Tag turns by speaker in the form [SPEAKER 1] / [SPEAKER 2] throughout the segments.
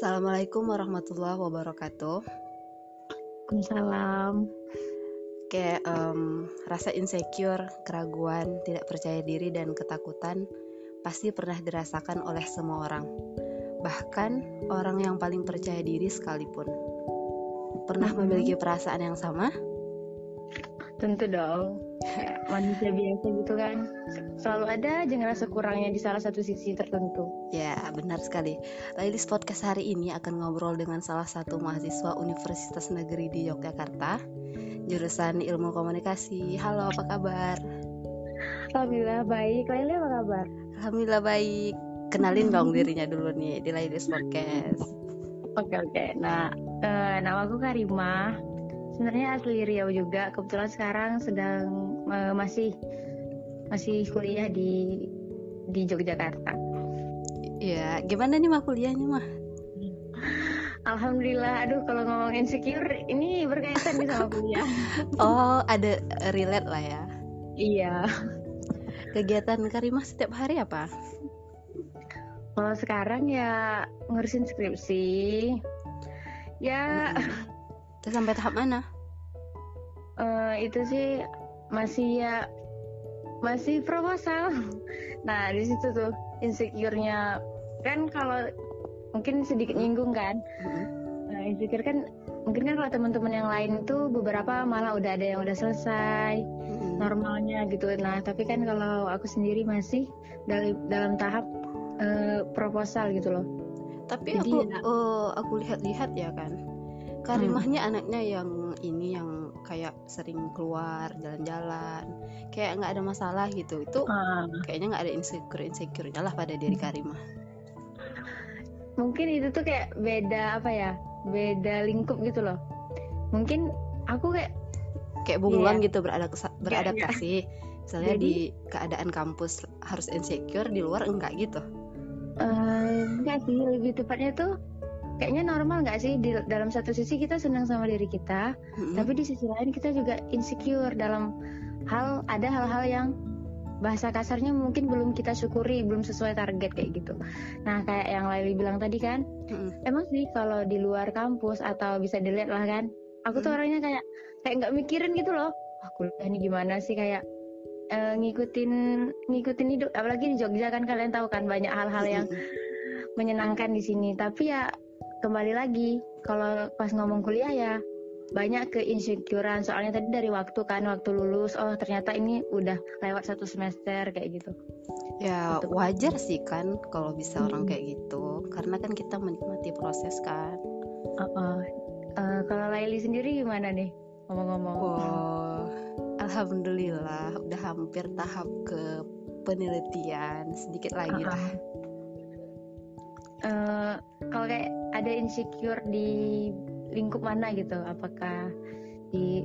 [SPEAKER 1] Assalamualaikum warahmatullahi wabarakatuh.
[SPEAKER 2] Waalaikumsalam.
[SPEAKER 1] Kayak em, rasa insecure, keraguan, tidak percaya diri dan ketakutan pasti pernah dirasakan oleh semua orang. Bahkan orang yang paling percaya diri sekalipun. Pernah memiliki perasaan yang sama?
[SPEAKER 2] Tentu dong. Manusia biasa gitu kan. Selalu ada aja ngerasa kurangnya di salah satu sisi tertentu.
[SPEAKER 1] Ya, benar sekali. Lailis Podcast hari ini akan ngobrol dengan salah satu mahasiswa Universitas Negeri di Yogyakarta, jurusan Ilmu Komunikasi. Halo, apa kabar?
[SPEAKER 2] Alhamdulillah baik. Laili apa kabar?
[SPEAKER 1] Alhamdulillah baik. Kenalin dong dirinya dulu nih di Lailis Podcast.
[SPEAKER 2] Oke oke. Nah, eh, nama aku Karimah. Sebenarnya asli Riau juga. Kebetulan sekarang sedang eh, masih masih kuliah di di Yogyakarta.
[SPEAKER 1] Ya, gimana nih mah kuliahnya mah?
[SPEAKER 2] Alhamdulillah. Aduh, kalau ngomong insecure ini berkaitan nih sama kuliah.
[SPEAKER 1] Oh, ada relate lah ya.
[SPEAKER 2] iya.
[SPEAKER 1] Kegiatan Karimah setiap hari apa?
[SPEAKER 2] Kalau sekarang ya ngurusin skripsi. Ya
[SPEAKER 1] Terus sampai tahap mana?
[SPEAKER 2] Eh, itu sih masih ya masih proposal. Nah di situ tuh insecure-nya kan kalau mungkin sedikit nyinggung kan.
[SPEAKER 1] Mm-mm.
[SPEAKER 2] Nah, insecure kan mungkin kan kalau teman-teman yang lain tuh beberapa malah udah ada yang udah selesai
[SPEAKER 1] Mm-mm.
[SPEAKER 2] normalnya gitu. Nah tapi kan kalau aku sendiri masih dalam dalam tahap eh, proposal gitu loh.
[SPEAKER 1] Tapi
[SPEAKER 2] Jadi
[SPEAKER 1] aku
[SPEAKER 2] ya-
[SPEAKER 1] eh, aku lihat-lihat ya kan. Karimahnya anaknya yang ini yang kayak sering keluar jalan-jalan, kayak nggak ada masalah gitu. Itu
[SPEAKER 2] Ah.
[SPEAKER 1] kayaknya nggak ada insecure insecure-nya lah pada diri Karimah.
[SPEAKER 2] mungkin itu tuh kayak beda apa ya beda lingkup gitu loh mungkin aku kayak
[SPEAKER 1] Kayak bunglon gitu beradaptasi,
[SPEAKER 2] Iya,
[SPEAKER 1] beradaptasi. Misalnya
[SPEAKER 2] Jadi-
[SPEAKER 1] di keadaan kampus harus insecure, di luar enggak gitu.
[SPEAKER 2] eh, enggak sih lebih tepatnya tuh kayaknya normal nggak sih? Di dalam satu sisi kita senang sama diri kita
[SPEAKER 1] Mm-mm.
[SPEAKER 2] tapi di sisi lain kita juga insecure dalam hal ada hal-hal yang bahasa kasarnya mungkin belum kita syukuri belum sesuai target kayak gitu. Nah kayak yang Laili bilang tadi kan
[SPEAKER 1] Mm-mm.
[SPEAKER 2] emang sih kalau di luar kampus atau bisa dilihat lah kan aku tuh
[SPEAKER 1] Hmm.
[SPEAKER 2] orangnya kayak kayak nggak mikirin gitu loh. Ah kuliah ini gimana sih? Kayak eh, ngikutin ngikutin hidup. Apalagi di Jogja kan kalian tahu kan banyak hal-hal yang menyenangkan di sini. Tapi ya kembali lagi kalau pas ngomong kuliah ya banyak keinsecurean. Soalnya tadi dari waktu kan waktu lulus oh ternyata ini udah lewat satu semester kayak gitu.
[SPEAKER 1] Ya
[SPEAKER 2] Gitu.
[SPEAKER 1] wajar sih kan kalau bisa orang
[SPEAKER 2] Mm-mm.
[SPEAKER 1] kayak gitu Karena kan kita menikmati proses kan.
[SPEAKER 2] Uh-uh. Eh, kalau Laili sendiri gimana nih ngomong-ngomong?
[SPEAKER 1] Wow Alhamdulillah udah hampir tahap ke penelitian. Sedikit lagi lah.
[SPEAKER 2] Eh, kalau kayak ada insecure di lingkup mana gitu? Apakah di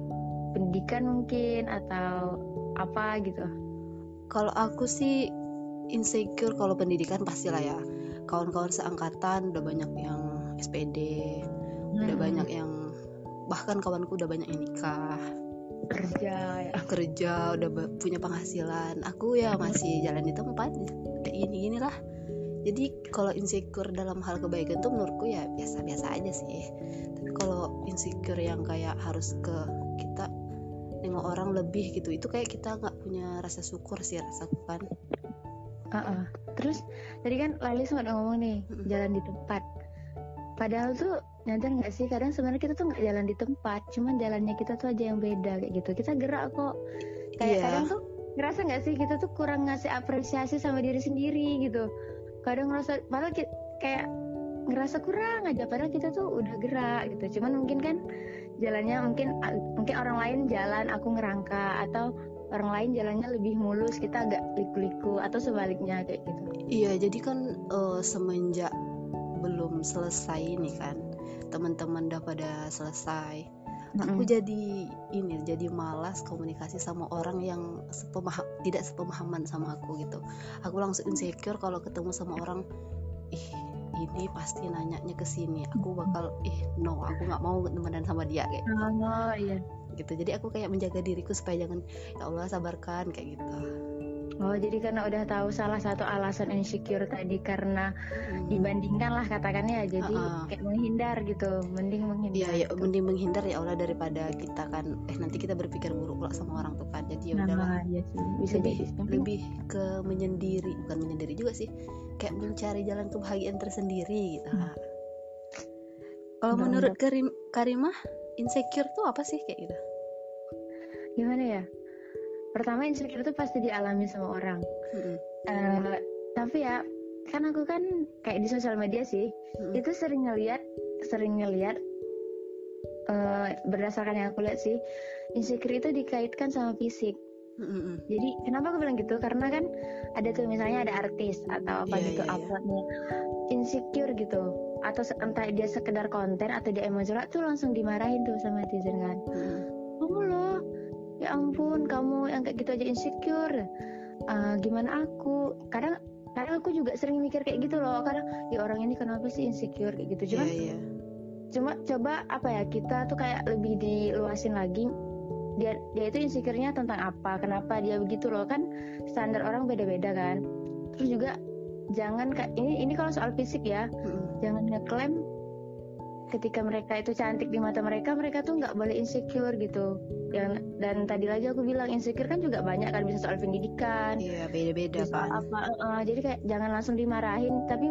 [SPEAKER 2] pendidikan mungkin atau apa gitu?
[SPEAKER 1] Kalau aku sih insecure kalau pendidikan pastilah ya. Kawan-kawan seangkatan udah banyak yang SPD Udah
[SPEAKER 2] Hmm,
[SPEAKER 1] banyak yang Bahkan kawanku udah banyak yang nikah.
[SPEAKER 2] Kerja ya.
[SPEAKER 1] Kerja udah punya penghasilan. Aku ya masih jalan di tempat Kayak gini-gini lah Jadi kalau insecure dalam hal kebaikan tuh menurutku ya biasa-biasa aja sih Tapi kalau insecure yang kayak harus ke kita nengok orang lebih gitu Itu kayak kita nggak punya rasa syukur sih rasaku kan
[SPEAKER 2] Uh-uh. terus tadi kan Lali sempat ngomong nih
[SPEAKER 1] Mm-mm.
[SPEAKER 2] jalan di tempat padahal tuh nyadar nggak sih kadang sebenarnya kita tuh nggak jalan di tempat cuman jalannya kita tuh aja yang beda kayak gitu kita gerak kok kayak
[SPEAKER 1] Iya.
[SPEAKER 2] kadang tuh ngerasa nggak sih kita tuh kurang ngasih apresiasi sama diri sendiri gitu kadang ngerasa padahal ki- kayak ngerasa kurang aja padahal kita tuh udah gerak gitu. Cuman mungkin kan jalannya mungkin mungkin orang lain jalan aku ngerangka atau orang lain jalannya lebih mulus kita agak liku-liku atau sebaliknya kayak gitu.
[SPEAKER 1] Iya jadi kan eh, semenjak belum selesai ini kan Teman-teman udah pada selesai Aku
[SPEAKER 2] Mm-mm.
[SPEAKER 1] jadi ini jadi malas komunikasi sama orang yang sepemaham tidak sepemahaman sama aku gitu. Aku langsung insecure kalau ketemu sama orang ih ini pasti nanyanya ke sini. Aku bakal ih no, aku nggak mau temenan sama dia kayak
[SPEAKER 2] oh iya
[SPEAKER 1] gitu. Jadi aku kayak menjaga diriku supaya jangan ya Allah sabarkan kayak gitu.
[SPEAKER 2] Oh, jadi karena udah tahu salah satu alasan insecure tadi karena
[SPEAKER 1] Mm.
[SPEAKER 2] dibandingkan lah katakannya, jadi
[SPEAKER 1] Uh-uh.
[SPEAKER 2] kayak menghindar gitu, mending menghindar.
[SPEAKER 1] Iya, ya
[SPEAKER 2] gitu.
[SPEAKER 1] mending menghindar ya Allah daripada kita kan eh nanti kita berpikir buruk pula sama orang tuh kan. Jadi ya udahlah.
[SPEAKER 2] Nah, iya sih, bisa
[SPEAKER 1] lebih
[SPEAKER 2] jadi.
[SPEAKER 1] Lebih ke menyendiri, bukan menyendiri juga sih. Kayak mencari jalan kebahagiaan tersendiri gitu.
[SPEAKER 2] Hmm.
[SPEAKER 1] Kalau menurut Karim Karimah, insecure tuh apa sih kayak gitu?
[SPEAKER 2] gimana ya? Pertama insecure itu pasti dialami sama orang.
[SPEAKER 1] Mm-mm.
[SPEAKER 2] Eh, tapi ya, kan aku kan kayak di sosial media sih,
[SPEAKER 1] Mm-mm.
[SPEAKER 2] itu sering ngeliat, sering ngeliat eh, berdasarkan yang aku lihat sih, insecure itu dikaitkan sama fisik.
[SPEAKER 1] Mm-mm.
[SPEAKER 2] Jadi kenapa aku bilang gitu? Karena kan ada tuh misalnya ada artis atau apa
[SPEAKER 1] Iya,
[SPEAKER 2] gitu
[SPEAKER 1] iya, iya.
[SPEAKER 2] uploadnya insecure gitu atau entah dia sekedar konten atau dia emosional tuh langsung dimarahin tuh sama netizen kan. Ya ampun kamu yang kayak gitu aja insecure. Ah, gimana aku? Kadang kadang aku juga sering mikir kayak gitu loh. Kadang ya orang ini kenapa sih insecure kayak gitu.
[SPEAKER 1] Iya,
[SPEAKER 2] Cuman
[SPEAKER 1] iya.
[SPEAKER 2] cuma coba apa ya kita tuh kayak lebih diluasin lagi dia dia itu insecure-nya tentang apa kenapa dia begitu loh kan standar orang beda-beda kan terus juga jangan kayak ini ini kalau soal fisik ya
[SPEAKER 1] Mm-mm.
[SPEAKER 2] jangan ngeklaim ketika mereka itu cantik di mata mereka mereka tuh nggak boleh insecure gitu dan dan tadi lagi aku bilang insecure kan juga banyak kan bisa soal pendidikan
[SPEAKER 1] Iya, beda-beda kan.
[SPEAKER 2] apa eh, jadi kayak jangan langsung dimarahin tapi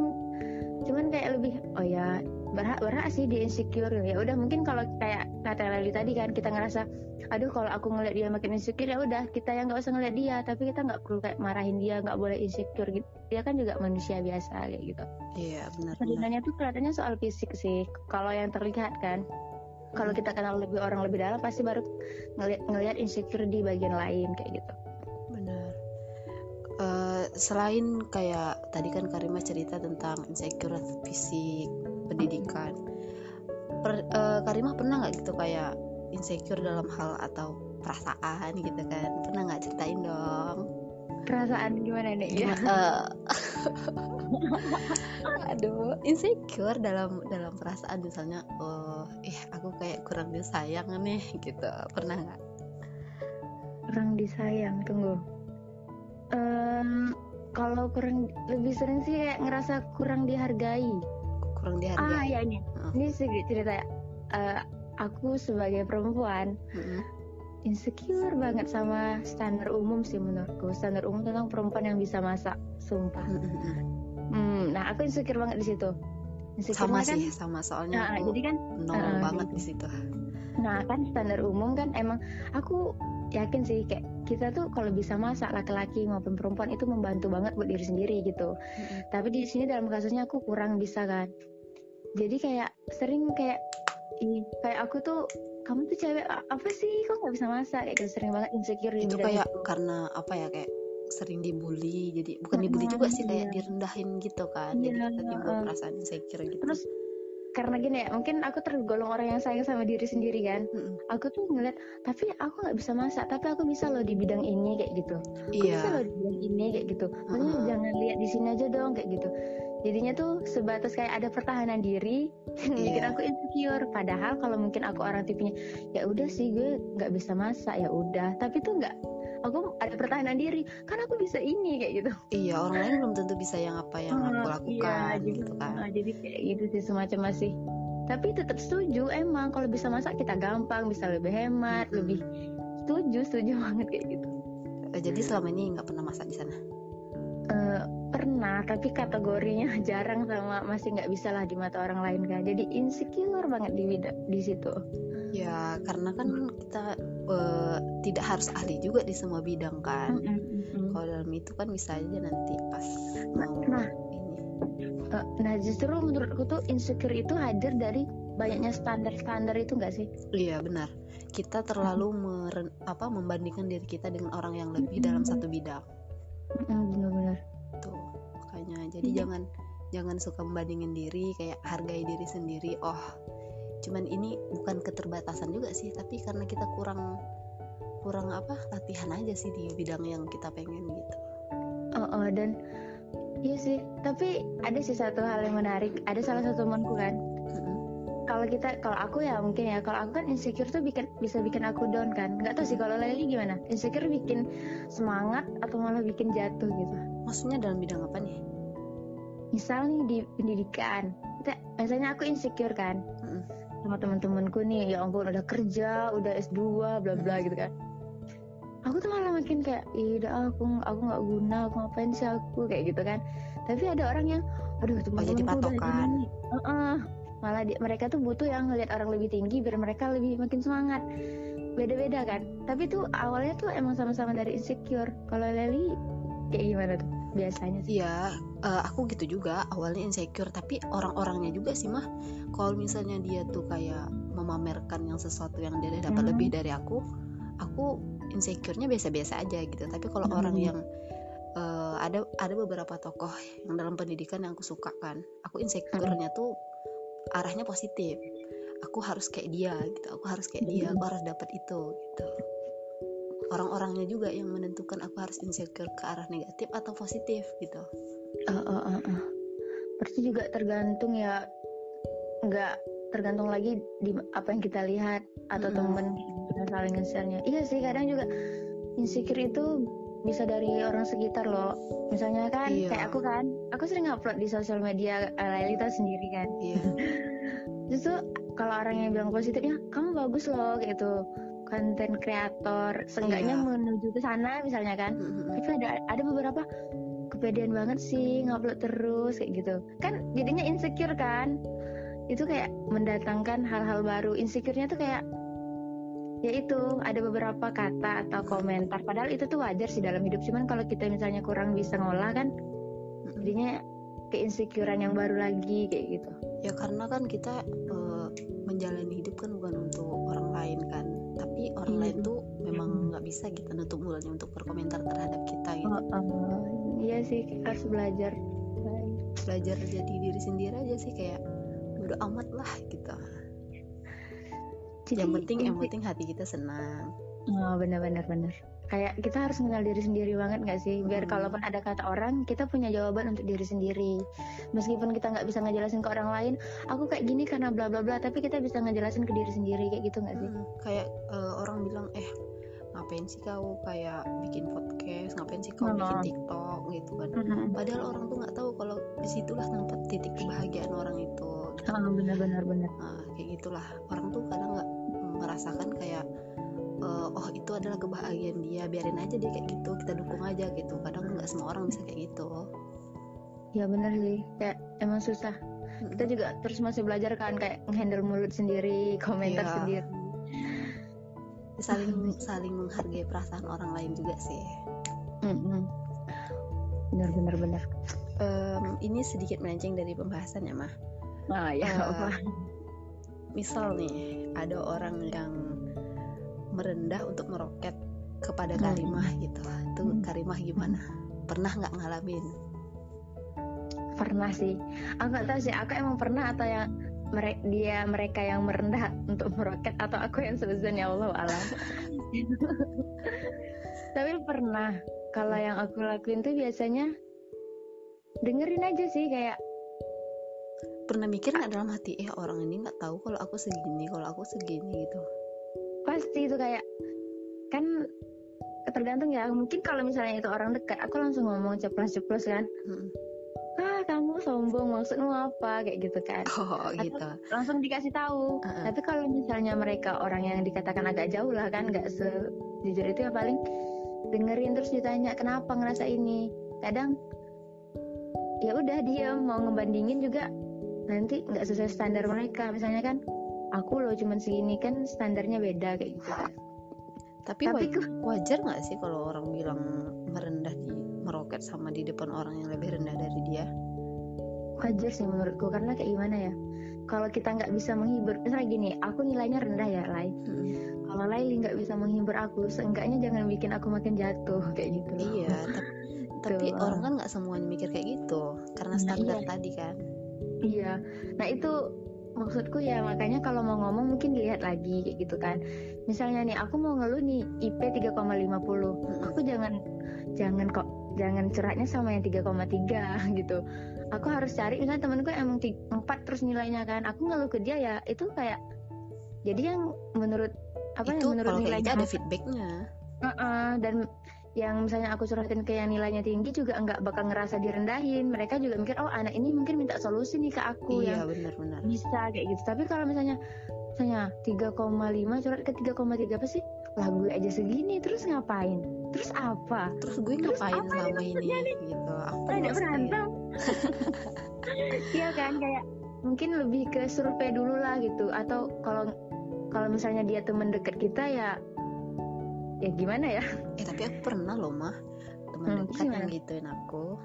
[SPEAKER 2] cuman kayak lebih oh ya berhak berhak sih di insecure ya udah mungkin kalau kayak kata Leli tadi kan kita ngerasa aduh kalau aku ngeliat dia makin insecure ya udah kita yang nggak usah ngeliat dia. Tapi kita nggak perlu kayak marahin dia nggak boleh insecure gitu. Dia kan juga manusia biasa kayak gitu.
[SPEAKER 1] Iya, benar-benar.
[SPEAKER 2] sebenarnya tuh kelihatannya soal fisik sih. Kalau yang terlihat kan kalau kita kenal lebih orang lebih dalam pasti baru ngeliat ngeliat insecure di bagian lain kayak gitu.
[SPEAKER 1] Benar. Eh, selain kayak tadi kan Karima cerita tentang insecure fisik, pendidikan. Per, eh, Karima pernah nggak gitu kayak insecure dalam hal atau perasaan gitu kan? Pernah nggak ceritain dong?
[SPEAKER 2] perasaan gimana nih ya
[SPEAKER 1] Gimana- eh, aduh, insecure dalam dalam perasaan misalnya, oh, ih aku kayak kurang disayang nih gitu. Pernah nggak?
[SPEAKER 2] kurang disayang tunggu Em, kalau kurang lebih sering sih kayak ngerasa kurang dihargai
[SPEAKER 1] Kurang
[SPEAKER 2] ah
[SPEAKER 1] dihargai?
[SPEAKER 2] ya ini
[SPEAKER 1] Heeh.
[SPEAKER 2] ini sedikit cerita ya Eh, aku sebagai perempuan
[SPEAKER 1] Mm-mm.
[SPEAKER 2] insecure banget sama standar umum sih menurutku standar umum tentang perempuan yang bisa masak sumpah. Hmm, nah aku insecure banget di situ
[SPEAKER 1] sama
[SPEAKER 2] Insecure-nya kan
[SPEAKER 1] sih sama soalnya
[SPEAKER 2] nah,
[SPEAKER 1] aku
[SPEAKER 2] jadi kan
[SPEAKER 1] nol
[SPEAKER 2] uh,
[SPEAKER 1] banget
[SPEAKER 2] gitu.
[SPEAKER 1] di situ
[SPEAKER 2] Nah kan standar umum kan emang aku yakin sih kayak kita tuh kalau bisa masak laki-laki maupun perempuan itu membantu banget buat diri sendiri gitu. Tapi di sini dalam kasusnya aku kurang bisa kan. Jadi kayak sering kayak ih kayak aku tuh kamu tuh cewek apa sih? Kok nggak bisa masak? Kayak gitu sering banget insecure di
[SPEAKER 1] itu
[SPEAKER 2] bidang
[SPEAKER 1] kayak
[SPEAKER 2] itu.
[SPEAKER 1] karena apa ya kayak sering dibully. Jadi bukan dibully juga sih kayak direndahin gitu kan. Jadi
[SPEAKER 2] Iya,
[SPEAKER 1] kita timbul perasaan insecure gitu.
[SPEAKER 2] Terus karena gini ya mungkin aku tergolong orang yang sayang sama diri sendiri kan.
[SPEAKER 1] Mm-mm.
[SPEAKER 2] Aku tuh ngeliat tapi aku nggak bisa masak tapi aku bisa loh di bidang ini kayak gitu. Kok bisa loh di bidang ini kayak gitu maksudnya
[SPEAKER 1] Heeh.
[SPEAKER 2] jangan lihat di sini aja dong kayak gitu jadinya tuh sebatas kayak ada pertahanan diri yang bikin aku insecure padahal kalau mungkin aku orang tipenya ya udah sih gue nggak bisa masak ya udah tapi tuh nggak aku ada pertahanan diri. Kan aku bisa ini kayak gitu.
[SPEAKER 1] Iya orang lain belum tentu bisa yang apa yang aku
[SPEAKER 2] Ah,
[SPEAKER 1] lakukan
[SPEAKER 2] jadi,
[SPEAKER 1] gitu kan.
[SPEAKER 2] ah, jadi kayak gitu sih semacam masih. Tapi tetap setuju emang. Kalau bisa masak kita gampang bisa lebih hemat
[SPEAKER 1] Mm-mm.
[SPEAKER 2] lebih setuju setuju banget kayak gitu.
[SPEAKER 1] Eh, jadi selama ini nggak pernah masak di sana?
[SPEAKER 2] Eh, pernah tapi kategorinya jarang sama masih nggak bisa lah di mata orang lain kan jadi insecure banget di di situ
[SPEAKER 1] ya karena kan kita eh, tidak harus ahli juga di semua bidang kan
[SPEAKER 2] Mm, mm, mm.
[SPEAKER 1] kalau dalam itu kan bisa aja nanti pas mau
[SPEAKER 2] nah.
[SPEAKER 1] ini
[SPEAKER 2] Eh, nah justru menurutku tuh insecure itu hadir dari banyaknya standar-standar itu nggak sih
[SPEAKER 1] Iya benar. Kita terlalu meren, apa membandingkan diri kita dengan orang yang lebih
[SPEAKER 2] Mm-mm.
[SPEAKER 1] dalam satu bidang.
[SPEAKER 2] Mm, bener-bener
[SPEAKER 1] Tuh makanya jadi jangan jangan suka membandingin diri kayak hargai diri sendiri. Oh cuman ini bukan keterbatasan juga sih tapi karena kita kurang kurang apa latihan aja sih di bidang yang kita pengen gitu.
[SPEAKER 2] oh, oh, dan iya sih tapi ada sih satu hal yang menarik ada salah satu temanku kan. Kalau kita kalau aku ya mungkin ya kalau aku kan insecure tuh bikin bisa bikin aku down kan. Nggak tahu sih kalau Leli gimana. Insecure bikin semangat atau malah bikin jatuh gitu?
[SPEAKER 1] Maksudnya dalam bidang apa nih?
[SPEAKER 2] Misal nih di pendidikan kita misalnya aku insecure kan
[SPEAKER 1] Mm-mm.
[SPEAKER 2] sama teman-temanku nih ya ampun udah kerja udah S2 bla bla gitu kan. Aku tuh malah makin kayak udah aku aku nggak guna aku ngapain sih aku? Kayak gitu kan. Tapi ada orang yang aduh
[SPEAKER 1] jadi
[SPEAKER 2] teman-temanku udah
[SPEAKER 1] patokan.
[SPEAKER 2] gini Heeh. malah di- mereka tuh butuh yang ngelihat orang lebih tinggi biar mereka lebih makin semangat. Beda-beda kan. Tapi tuh awalnya tuh emang sama-sama dari insecure. Kalau Leli kayak gimana tuh biasanya sih
[SPEAKER 1] Iya, eh, aku gitu juga awalnya insecure, tapi orang-orangnya juga sih mah. Kalau misalnya dia tuh kayak memamerkan yang sesuatu yang dia dapat
[SPEAKER 2] Hmm.
[SPEAKER 1] lebih dari aku, aku insecure-nya biasa-biasa aja gitu. Tapi kalau
[SPEAKER 2] Hmm.
[SPEAKER 1] orang yang eh, ada ada beberapa tokoh yang dalam pendidikan yang aku suka kan, aku insecure-nya tuh arahnya positif. Aku harus kayak dia gitu, aku harus kayak dia,
[SPEAKER 2] Hmm.
[SPEAKER 1] aku harus dapat itu gitu. Orang-orangnya juga yang menentukan aku harus insecure ke arah negatif atau positif gitu.
[SPEAKER 2] Oh, oh, oh, oh. Berarti juga tergantung ya, nggak tergantung lagi di apa yang kita lihat atau
[SPEAKER 1] Mm-mm.
[SPEAKER 2] temen saling nge-share-nya. Iya sih kadang juga insecure itu bisa dari orang sekitar loh. Misalnya kan
[SPEAKER 1] Iya.
[SPEAKER 2] kayak aku kan, aku sering upload di sosial media eh, Laili tahu sendiri kan.
[SPEAKER 1] Iya.
[SPEAKER 2] Justru kalau orang yang bilang positifnya, kamu bagus loh gitu konten kreator, seenggaknya
[SPEAKER 1] Iya.
[SPEAKER 2] menuju ke sana misalnya kan.
[SPEAKER 1] Mm-mm.
[SPEAKER 2] tapi ada ada beberapa kepedean banget sih ngupload terus kayak gitu. Kan jadinya insecure kan. Itu kayak mendatangkan hal-hal baru. Insecure-nya tuh kayak ya itu ada beberapa kata atau komentar. Padahal itu tuh wajar sih dalam hidup. Cuman kalau kita misalnya kurang bisa ngolah kan
[SPEAKER 1] Mm-mm.
[SPEAKER 2] jadinya keinsecurean yang baru lagi kayak gitu.
[SPEAKER 1] Ya karena kan kita eh, menjalani hidup kan bukan untuk orang lain kan, tapi orang
[SPEAKER 2] Iya.
[SPEAKER 1] lain tuh memang nggak bisa kita nutup mulutnya untuk berkomentar terhadap kita gitu.
[SPEAKER 2] oh, oh, iya sih harus belajar
[SPEAKER 1] Belajar jadi diri sendiri aja sih kayak udah amat lah gitu.
[SPEAKER 2] Jadi,
[SPEAKER 1] yang penting yang penting hati kita senang.
[SPEAKER 2] Oh, benar-benar benar. Kayak kita harus mengenal diri sendiri banget nggak sih? Biar
[SPEAKER 1] Hmm.
[SPEAKER 2] kalaupun ada kata orang, kita punya jawaban untuk diri sendiri. Meskipun kita nggak bisa ngejelasin ke orang lain, aku kayak gini karena bla bla bla, tapi kita bisa ngejelasin ke diri sendiri kayak gitu nggak sih?
[SPEAKER 1] Mm, kayak eh, orang bilang eh ngapain sih kau kayak bikin podcast, ngapain sih kau
[SPEAKER 2] Hmm.
[SPEAKER 1] bikin TikTok gitu kan.
[SPEAKER 2] Mm-mm.
[SPEAKER 1] Padahal orang tuh nggak tahu kalau di situlah tempat titik kebahagiaan orang itu. gitu.
[SPEAKER 2] Ah, benar-benar benar.
[SPEAKER 1] Nah, kayak gitulah orang tuh kadang nggak merasakan kayak eh, oh itu adalah kebahagiaan dia biarin aja dia kayak gitu kita dukung aja gitu kadang nggak semua orang bisa kayak gitu
[SPEAKER 2] Ya benar sih. Kayak emang susah.
[SPEAKER 1] Mm-mm.
[SPEAKER 2] Kita juga terus masih belajar kan kayak handle mulut sendiri, komentar
[SPEAKER 1] Iya.
[SPEAKER 2] sendiri.
[SPEAKER 1] saling saling menghargai perasaan orang lain juga sih
[SPEAKER 2] Mm-mm. Benar-benar benar.
[SPEAKER 1] Em, ini sedikit melenceng dari pembahasan ya mah
[SPEAKER 2] Ah ya. Apa?
[SPEAKER 1] misal nih ada orang yang merendah untuk meroket kepada
[SPEAKER 2] Hmm.
[SPEAKER 1] karimah gitu. Itu
[SPEAKER 2] Hmm.
[SPEAKER 1] karimah gimana? Pernah nggak ngalamin?
[SPEAKER 2] Pernah sih. Aku nggak tahu sih. Aku emang pernah atau yang mere- dia mereka yang merendah untuk meroket atau aku yang seuzon ya Allah alam. Tapi pernah. Kalau yang aku lakuin tuh biasanya dengerin aja sih kayak
[SPEAKER 1] pernah mikir nggak dalam hati eh orang ini nggak tahu kalau aku segini kalau aku segini gitu
[SPEAKER 2] pasti itu kayak kan tergantung ya mungkin kalau misalnya itu orang dekat aku langsung ngomong ceplos-ceplos kan
[SPEAKER 1] Mm.
[SPEAKER 2] ah kamu sombong maksudmu apa kayak gitu kan
[SPEAKER 1] oh gitu
[SPEAKER 2] langsung dikasih tahu.
[SPEAKER 1] Uh-uh.
[SPEAKER 2] Tapi kalau misalnya mereka orang yang dikatakan agak jauh lah kan, nggak sejujur itu ya paling dengerin terus ditanya kenapa ngerasa ini. Kadang ya udah diam mau ngebandingin juga nanti nggak sesuai standar mereka. Misalnya kan aku loh cuman segini kan standarnya beda kayak gitu.
[SPEAKER 1] tapi,
[SPEAKER 2] Tapi
[SPEAKER 1] wa- wajar nggak sih kalau orang bilang merendah di meroket sama di depan orang yang lebih rendah dari dia
[SPEAKER 2] Wajar sih menurutku karena kayak gimana ya? Kalau kita nggak bisa menghibur, misalnya gini, aku nilainya rendah ya, Lai.
[SPEAKER 1] Mm.
[SPEAKER 2] Kalau Laili nggak bisa menghibur aku, seenggaknya jangan bikin aku makin jatuh kayak gitu. loh.
[SPEAKER 1] iya tapi, tapi
[SPEAKER 2] Gitu.
[SPEAKER 1] orang kan nggak semuanya mikir kayak gitu karena
[SPEAKER 2] Nah,
[SPEAKER 1] standar
[SPEAKER 2] iya.
[SPEAKER 1] tadi kan
[SPEAKER 2] Iya. Nah itu maksudku ya makanya kalau mau ngomong mungkin dilihat lagi kayak gitu kan. Misalnya nih aku mau ngeluh nih IP 3,50 aku jangan jangan kok jangan curhatnya sama yang 3,3 gitu. Aku harus cari misalnya temenku emang 4 terus nilainya kan. Aku ngeluh ke dia ya itu kayak jadi yang menurut apa
[SPEAKER 1] itu
[SPEAKER 2] yang menurut nilainya
[SPEAKER 1] gitu ada feedbacknya.
[SPEAKER 2] Uh-uh, dan yang misalnya aku curhatin ke yang nilainya tinggi juga nggak bakal ngerasa direndahin. Mereka juga mikir oh anak ini mungkin minta solusi nih ke aku
[SPEAKER 1] iya
[SPEAKER 2] yang
[SPEAKER 1] benar-benar
[SPEAKER 2] bisa kayak gitu. Tapi kalau misalnya misalnya 3,5 curhat ke 3,3 apa sih? Lah gue aja segini terus ngapain? Terus apa?
[SPEAKER 1] Terus gue
[SPEAKER 2] Terus
[SPEAKER 1] ngapain
[SPEAKER 2] apa
[SPEAKER 1] selama ini
[SPEAKER 2] nih?
[SPEAKER 1] gitu? Apa
[SPEAKER 2] ada berantem. Iya kan kayak mungkin lebih ke survei dulu lah gitu. Atau kalau kalau misalnya dia teman dekat kita ya ya gimana ya?
[SPEAKER 1] Eh tapi aku pernah loh mah. Teman
[SPEAKER 2] Hmm,
[SPEAKER 1] dekat yang
[SPEAKER 2] gimana?
[SPEAKER 1] gituin aku.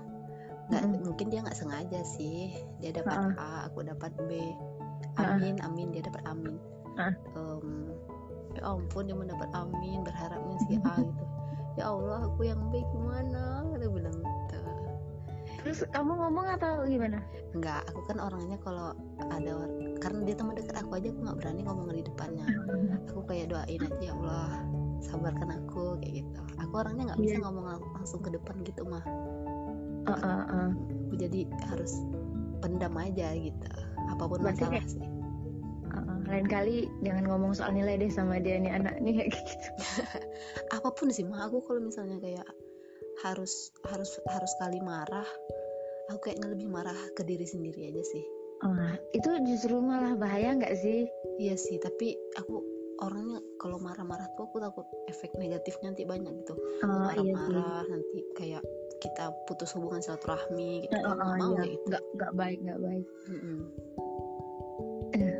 [SPEAKER 1] Nggak
[SPEAKER 2] Mm-mm.
[SPEAKER 1] mungkin dia nggak sengaja sih. Dia dapat
[SPEAKER 2] Ha-ha.
[SPEAKER 1] A aku dapat B. Amin amin dia dapat amin.
[SPEAKER 2] Ha.
[SPEAKER 1] Em, ya ampun dia mendapat amin berharapnya si A gitu. Ya Allah aku yang B gimana? Dia bilang gitu.
[SPEAKER 2] Terus kamu ngomong atau gimana?
[SPEAKER 1] Enggak, aku kan orangnya kalau ada karena dia teman dekat aku aja aku nggak berani ngomong di depannya. Aku kayak doain aja ya Allah, sabarkan aku kayak gitu. Aku orangnya nggak bisa
[SPEAKER 2] Iya.
[SPEAKER 1] ngomong lang- langsung ke depan gitu mah.
[SPEAKER 2] Uh, uh, uh.
[SPEAKER 1] Aku jadi harus pendam aja gitu. Apa pun
[SPEAKER 2] Berarti
[SPEAKER 1] masalah
[SPEAKER 2] kayak-
[SPEAKER 1] sih.
[SPEAKER 2] Uh, uh. lain kali jangan ngomong soal nilai deh sama dia nih anak nih kayak gitu
[SPEAKER 1] Apa pun sih mah aku kalau misalnya kayak harus harus harus kali marah, aku kayaknya lebih marah ke diri sendiri aja sih.
[SPEAKER 2] Oh, itu justru malah bahaya nggak sih
[SPEAKER 1] Iya sih, tapi aku orangnya kalau marah-marah tuh aku takut efek negatifnya nanti banyak gitu.
[SPEAKER 2] oh iya sih.
[SPEAKER 1] Marah-marah nanti kayak kita putus hubungan silaturahmi gitu.
[SPEAKER 2] Oh, oh,
[SPEAKER 1] nggak mau
[SPEAKER 2] iya.
[SPEAKER 1] gitu.
[SPEAKER 2] Nggak nggak baik nggak baik.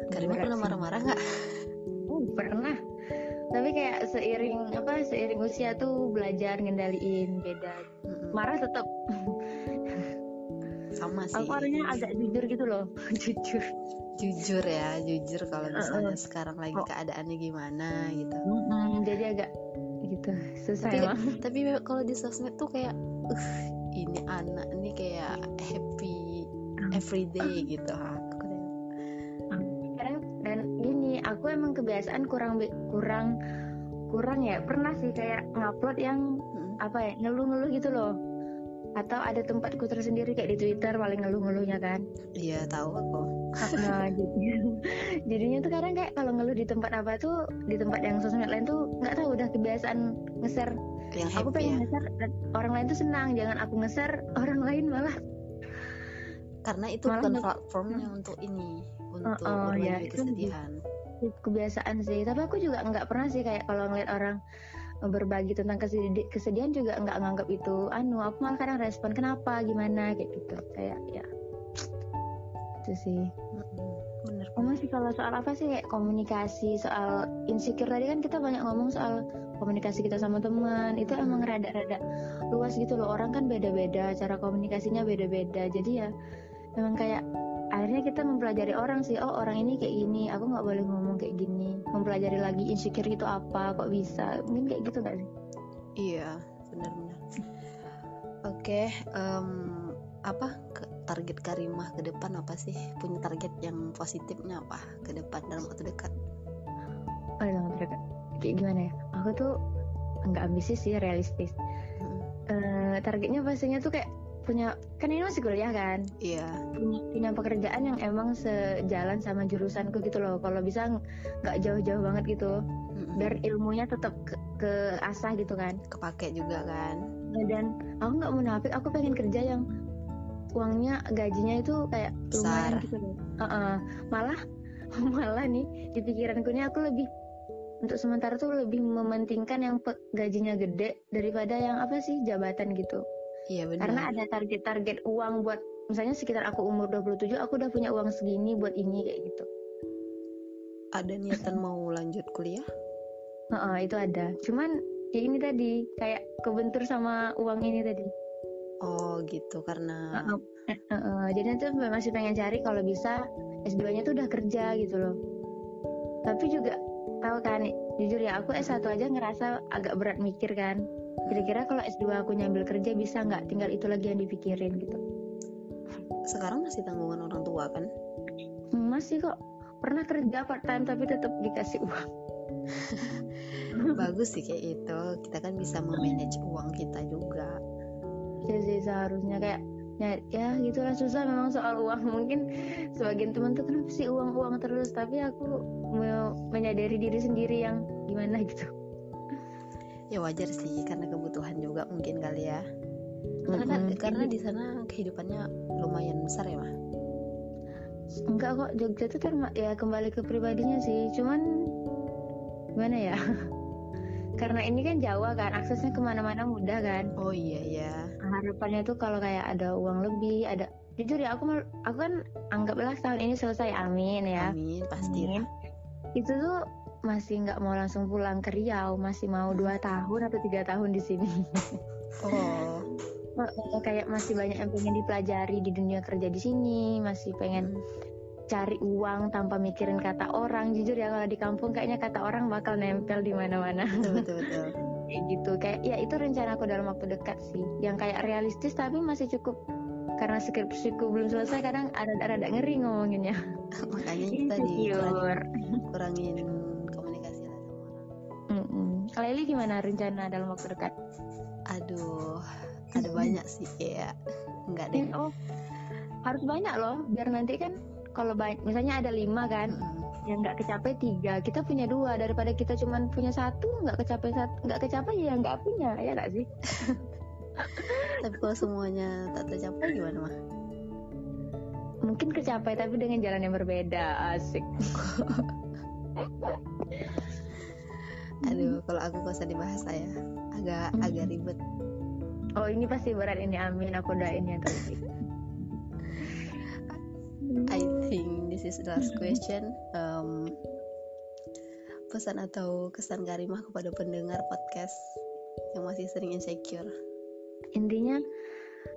[SPEAKER 1] Karima
[SPEAKER 2] berat
[SPEAKER 1] pernah marah-marah nggak?
[SPEAKER 2] Oh, pernah. Tapi kayak seiring apa seiring usia tuh belajar ngendaliin beda.
[SPEAKER 1] Mm-mm.
[SPEAKER 2] marah tetap
[SPEAKER 1] sama sih.
[SPEAKER 2] aku orangnya agak jujur gitu loh. Jujur
[SPEAKER 1] jujur ya jujur kalau misalnya
[SPEAKER 2] Uh-uh.
[SPEAKER 1] sekarang lagi
[SPEAKER 2] Oh.
[SPEAKER 1] keadaannya gimana gitu.
[SPEAKER 2] Mm-mm, jadi agak gitu susah
[SPEAKER 1] tapi
[SPEAKER 2] emang.
[SPEAKER 1] tapi kalau di sosmed tuh kayak uh ini anak ini kayak happy
[SPEAKER 2] Hmm.
[SPEAKER 1] everyday gitu aku
[SPEAKER 2] kadang dan gini aku emang kebiasaan kurang kurang kurang ya pernah sih kayak ngupload yang
[SPEAKER 1] mm,
[SPEAKER 2] apa ya ngeluh-ngeluh gitu loh. Atau ada tempatku tersendiri kayak di Twitter paling ngeluh-ngeluhnya kan.
[SPEAKER 1] Iya tahu aku
[SPEAKER 2] nah jadi jadinya tuh kadang kayak kalau ngeluh di tempat apa tuh di tempat yang sosmed lain tuh nggak tahu udah kebiasaan nge-share
[SPEAKER 1] yang
[SPEAKER 2] aku pengen
[SPEAKER 1] ya?
[SPEAKER 2] dan orang lain tuh senang jangan aku nge-share orang lain malah.
[SPEAKER 1] Karena itu
[SPEAKER 2] Malah
[SPEAKER 1] bukan platformnya untuk ini untuk
[SPEAKER 2] oh,
[SPEAKER 1] berbagi
[SPEAKER 2] ya, itu
[SPEAKER 1] kesedihan.
[SPEAKER 2] kebiasaan sih. Tapi aku juga nggak pernah sih kayak kalau ngeliat orang berbagi tentang kesedi- kesedihan juga nggak nganggap itu anu aku malah kadang respon kenapa? Gimana? Kayak gitu. Kayak ya itu sih.
[SPEAKER 1] Bener
[SPEAKER 2] Kamu sih kalau soal apa sih kayak komunikasi soal insecure tadi kan kita banyak ngomong soal komunikasi kita sama teman. Itu
[SPEAKER 1] Hmm.
[SPEAKER 2] emang rada-rada luas gitu loh. Orang kan beda-beda cara komunikasinya beda-beda. Jadi ya emang kayak akhirnya kita mempelajari orang sih. Oh orang ini kayak gini aku nggak boleh ngomong kayak gini. Mempelajari lagi insecure itu apa kok bisa? Mungkin kayak gitu sih?
[SPEAKER 1] Iya, benar-benar. Oke, em, apa? ke- target Karimah ke depan apa sih? Punya target yang positifnya apa ke depan dalam waktu dekat?
[SPEAKER 2] oh dalam terdekat kayak gimana ya? Aku tuh nggak ambisius sih realistis.
[SPEAKER 1] Mm,
[SPEAKER 2] Eh, targetnya pastinya tuh kayak punya kan ini masih kuliah kan?
[SPEAKER 1] Iya,
[SPEAKER 2] punya, punya pekerjaan yang emang sejalan sama jurusanku gitu loh. Kalau bisa ng- nggak jauh-jauh banget gitu.
[SPEAKER 1] Mm-mm.
[SPEAKER 2] biar ilmunya tetap ke, ke asah gitu kan?
[SPEAKER 1] Kepake juga kan?
[SPEAKER 2] Dan aku nggak munafik aku pengen kerja yang uangnya gajinya itu kayak lumayan gitu loh Heeh. malah malah nih di pikiranku nih aku lebih untuk sementara tuh lebih mementingkan yang gajinya gede daripada yang apa sih jabatan gitu
[SPEAKER 1] Iya benar.
[SPEAKER 2] karena ada target-target uang buat misalnya sekitar aku umur 27 aku udah punya uang segini buat ini kayak gitu
[SPEAKER 1] Ada niatan mau lanjut kuliah?
[SPEAKER 2] Heeh, itu ada cuman ya ini tadi kayak kebentur sama uang ini tadi
[SPEAKER 1] Oh gitu. Karena
[SPEAKER 2] jadi nanti masih pengen cari kalau bisa S2 nya tuh udah kerja gitu loh. Tapi juga tahu kan jujur ya aku S1 aja ngerasa agak berat mikir kan. Kira-kira kalau S2 aku nyambil kerja bisa nggak tinggal itu lagi yang dipikirin gitu?
[SPEAKER 1] Sekarang masih tanggungan orang tua kan?
[SPEAKER 2] Masih kok. Pernah kerja part time tapi tetap dikasih uang.
[SPEAKER 1] Bagus sih kayak itu. Kita kan bisa memanage uang kita juga
[SPEAKER 2] sih seharusnya kayak ya, ya gitulah susah memang soal uang. Mungkin sebagian teman tuh kenapa sih uang uang terus? Tapi aku mau menyadari diri sendiri yang gimana gitu.
[SPEAKER 1] Ya wajar sih karena kebutuhan juga mungkin kali ya. Karena
[SPEAKER 2] Mm-mm.
[SPEAKER 1] karena di sana kehidupannya lumayan besar ya mah?
[SPEAKER 2] Enggak kok Jogja tuh terma ya kembali ke pribadinya sih. Cuman gimana ya karena ini kan Jawa kan aksesnya ke mana-mana mudah kan.
[SPEAKER 1] Oh iya iya.
[SPEAKER 2] Harapannya tuh kalau kayak ada uang lebih ada jujur ya aku aku kan anggaplah tahun ini selesai amin ya.
[SPEAKER 1] Amin pasti
[SPEAKER 2] Amin. itu tuh masih nggak mau langsung pulang ke Riau masih mau dua tahun atau tiga tahun di sini.
[SPEAKER 1] Oh.
[SPEAKER 2] Oh, kayak masih banyak yang pengen dipelajari di dunia kerja di sini masih pengen cari uang tanpa mikirin kata orang. Jujur ya kalau di kampung kayaknya kata orang bakal nempel di mana-mana.
[SPEAKER 1] Betul betul
[SPEAKER 2] kayak gitu. Kayak ya itu rencana aku dalam waktu dekat sih. Yang kayak realistis tapi masih cukup. Karena skripsiku belum selesai kadang ada ada ngeri ngomonginnya.
[SPEAKER 1] Makanya kita di
[SPEAKER 2] Insecure.
[SPEAKER 1] kurangin komunikasi lah sama orang.
[SPEAKER 2] Mm-mm. Kalau Eli gimana rencana dalam waktu dekat?
[SPEAKER 1] aduh ada banyak sih kayak enggak deh.
[SPEAKER 2] Oh, harus banyak loh, biar nanti kan kalau banyak, misalnya ada lima kan,
[SPEAKER 1] Mm-mm.
[SPEAKER 2] yang nggak kecapai tiga, kita punya dua daripada kita cuman punya satu nggak kecapai satu, nggak kecapai ya nggak punya, ya nggak sih?
[SPEAKER 1] tapi kalau semuanya tak tercapai gimana mah
[SPEAKER 2] Mungkin kecapai tapi dengan jalan yang berbeda, asik.
[SPEAKER 1] aduh kalau aku gak usah dibahas saya agak
[SPEAKER 2] Mm.
[SPEAKER 1] agak ribet
[SPEAKER 2] Oh ini pasti berat ini, amin aku doain ya terus.
[SPEAKER 1] I think this is the last question um, pesan atau kesan Karimah kepada pendengar podcast yang masih sering insecure
[SPEAKER 2] Intinya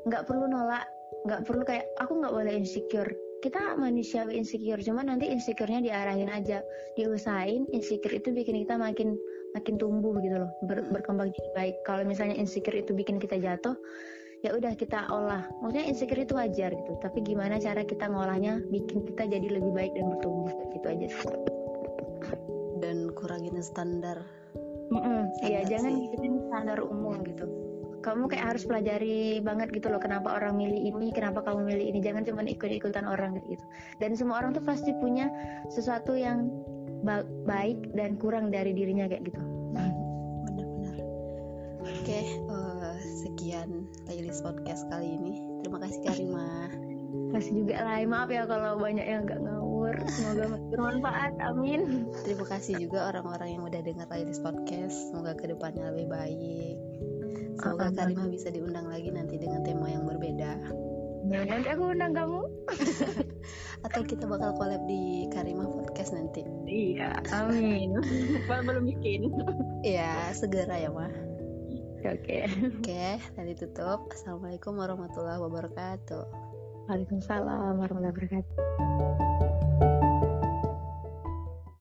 [SPEAKER 2] nggak perlu nolak, nggak perlu kayak aku nggak boleh insecure. Kita manusiawi insecure, cuman nanti insecure-nya diarahin aja, diusahain. Insecure itu bikin kita makin makin tumbuh gitu loh, ber- berkembang jadi baik. Kalau misalnya insecure itu bikin kita jatuh, ya udah kita olah. Maksudnya insecure itu wajar gitu, tapi gimana cara kita ngolahnya bikin kita jadi lebih baik dan bertumbuh gitu aja. sih.
[SPEAKER 1] dan kurangin standar
[SPEAKER 2] Iya, jangan ngikutin standar umum gitu. Kamu kayak harus pelajari banget gitu loh kenapa orang milih ini, kenapa kamu milih ini. Jangan cuma ikut-ikutan orang gitu. Dan semua orang tuh pasti punya sesuatu yang ba- baik dan kurang dari dirinya kayak gitu.
[SPEAKER 1] benar-benar oke eh, sekian playlist podcast kali ini terima kasih Karimah
[SPEAKER 2] Masih juga lah, maaf ya kalau banyak yang nggak ngawur. Semoga bermanfaat, amin.
[SPEAKER 1] terima kasih juga orang-orang yang udah dengar playlist podcast semoga ke depannya lebih baik semoga
[SPEAKER 2] Amin.
[SPEAKER 1] Karimah bisa diundang lagi nanti dengan tema yang berbeda
[SPEAKER 2] Ya, nanti aku undang kamu.
[SPEAKER 1] atau kita bakal collab di Karimah podcast nanti
[SPEAKER 2] Iya, amin. belum bikin.
[SPEAKER 1] ya segera ya mah
[SPEAKER 2] Oke.
[SPEAKER 1] oke tadi tutup assalamualaikum warahmatullahi wabarakatuh
[SPEAKER 2] Waalaikumsalam warahmatullahi wabarakatuh.